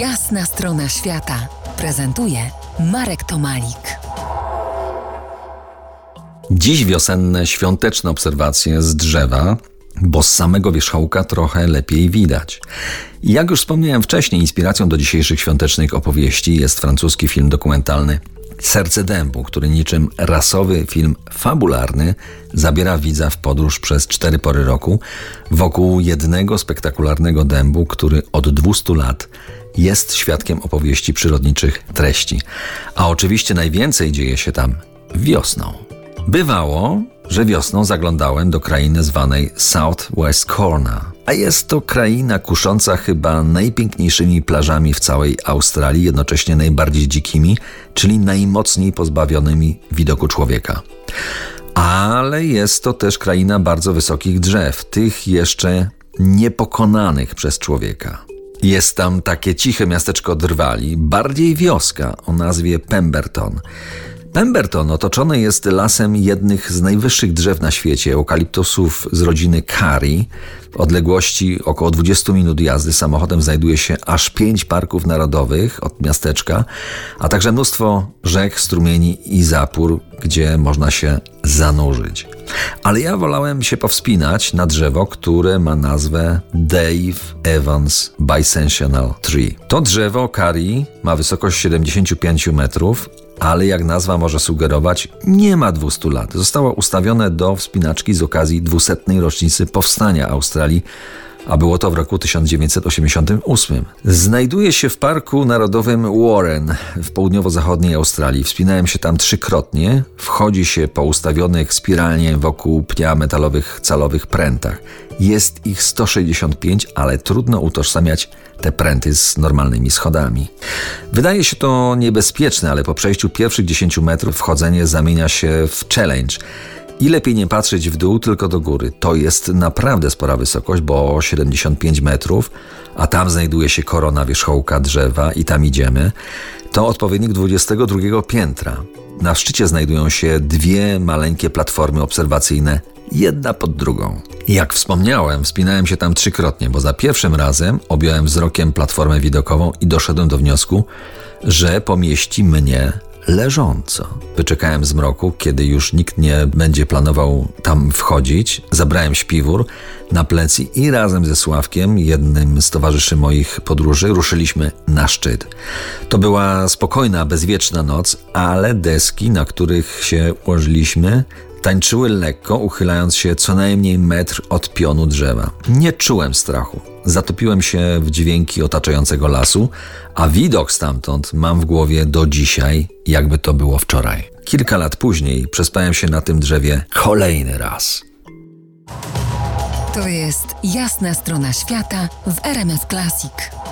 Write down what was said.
Jasna strona świata prezentuje Marek Tomalik. Dziś wiosenne, świąteczne obserwacje z drzewa, bo z samego wierzchołka trochę lepiej widać. Jak już wspomniałem wcześniej, inspiracją do dzisiejszych świątecznych opowieści jest francuski film dokumentalny Serce Dębu, który niczym rasowy film fabularny zabiera widza w podróż przez cztery pory roku wokół jednego spektakularnego dębu, który od 200 lat jest świadkiem opowieści przyrodniczych treści. A oczywiście najwięcej dzieje się tam wiosną. Bywało, że wiosną zaglądałem do krainy zwanej Southwest Corner, a jest to kraina kusząca chyba najpiękniejszymi plażami w całej Australii, jednocześnie najbardziej dzikimi, czyli najmocniej pozbawionymi widoku człowieka. Ale jest to też kraina bardzo wysokich drzew, tych jeszcze niepokonanych przez człowieka. Jest tam takie ciche miasteczko Drwali, bardziej wioska o nazwie Pemberton. Pemberton otoczony jest lasem jednych z najwyższych drzew na świecie, eukaliptusów z rodziny Kari. W odległości około 20 minut jazdy samochodem znajduje się aż pięć parków narodowych od miasteczka, a także mnóstwo rzek, strumieni i zapór, gdzie można się zanurzyć. Ale ja wolałem się powspinać na drzewo, które ma nazwę Dave Evans Bicentennial Tree. To drzewo Kari ma wysokość 75 metrów, ale jak nazwa może sugerować, nie ma 200 lat. Zostało ustawione do wspinaczki z okazji 200. rocznicy powstania Australii, a było to w roku 1988. Znajduje się w Parku Narodowym Warren w południowo-zachodniej Australii. Wspinałem się tam trzykrotnie. Wchodzi się po ustawionych spiralnie wokół pnia metalowych calowych prętach. Jest ich 165, ale trudno utożsamiać te pręty z normalnymi schodami. Wydaje się to niebezpieczne, ale po przejściu pierwszych 10 metrów wchodzenie zamienia się w challenge. I lepiej nie patrzeć w dół, tylko do góry. To jest naprawdę spora wysokość, bo 75 metrów, a tam znajduje się korona wierzchołka drzewa i tam idziemy. To odpowiednik 22 piętra. Na szczycie znajdują się dwie maleńkie platformy obserwacyjne, jedna pod drugą. Jak wspomniałem, wspinałem się tam trzykrotnie, bo za pierwszym razem objąłem wzrokiem platformę widokową i doszedłem do wniosku, że pomieści mnie leżąco. Wyczekałem zmroku, kiedy już nikt nie będzie planował tam wchodzić. Zabrałem śpiwór na plecy i razem ze Sławkiem, jednym z towarzyszy moich podróży, ruszyliśmy na szczyt. To była spokojna, bezwieczna noc, ale deski, na których się ułożyliśmy, tańczyły lekko, uchylając się co najmniej metr od pionu drzewa. Nie czułem strachu. Zatopiłem się w dźwięki otaczającego lasu, a widok stamtąd mam w głowie do dzisiaj, jakby to było wczoraj. Kilka lat później przespałem się na tym drzewie kolejny raz. To jest jasna strona świata w RMS Classic.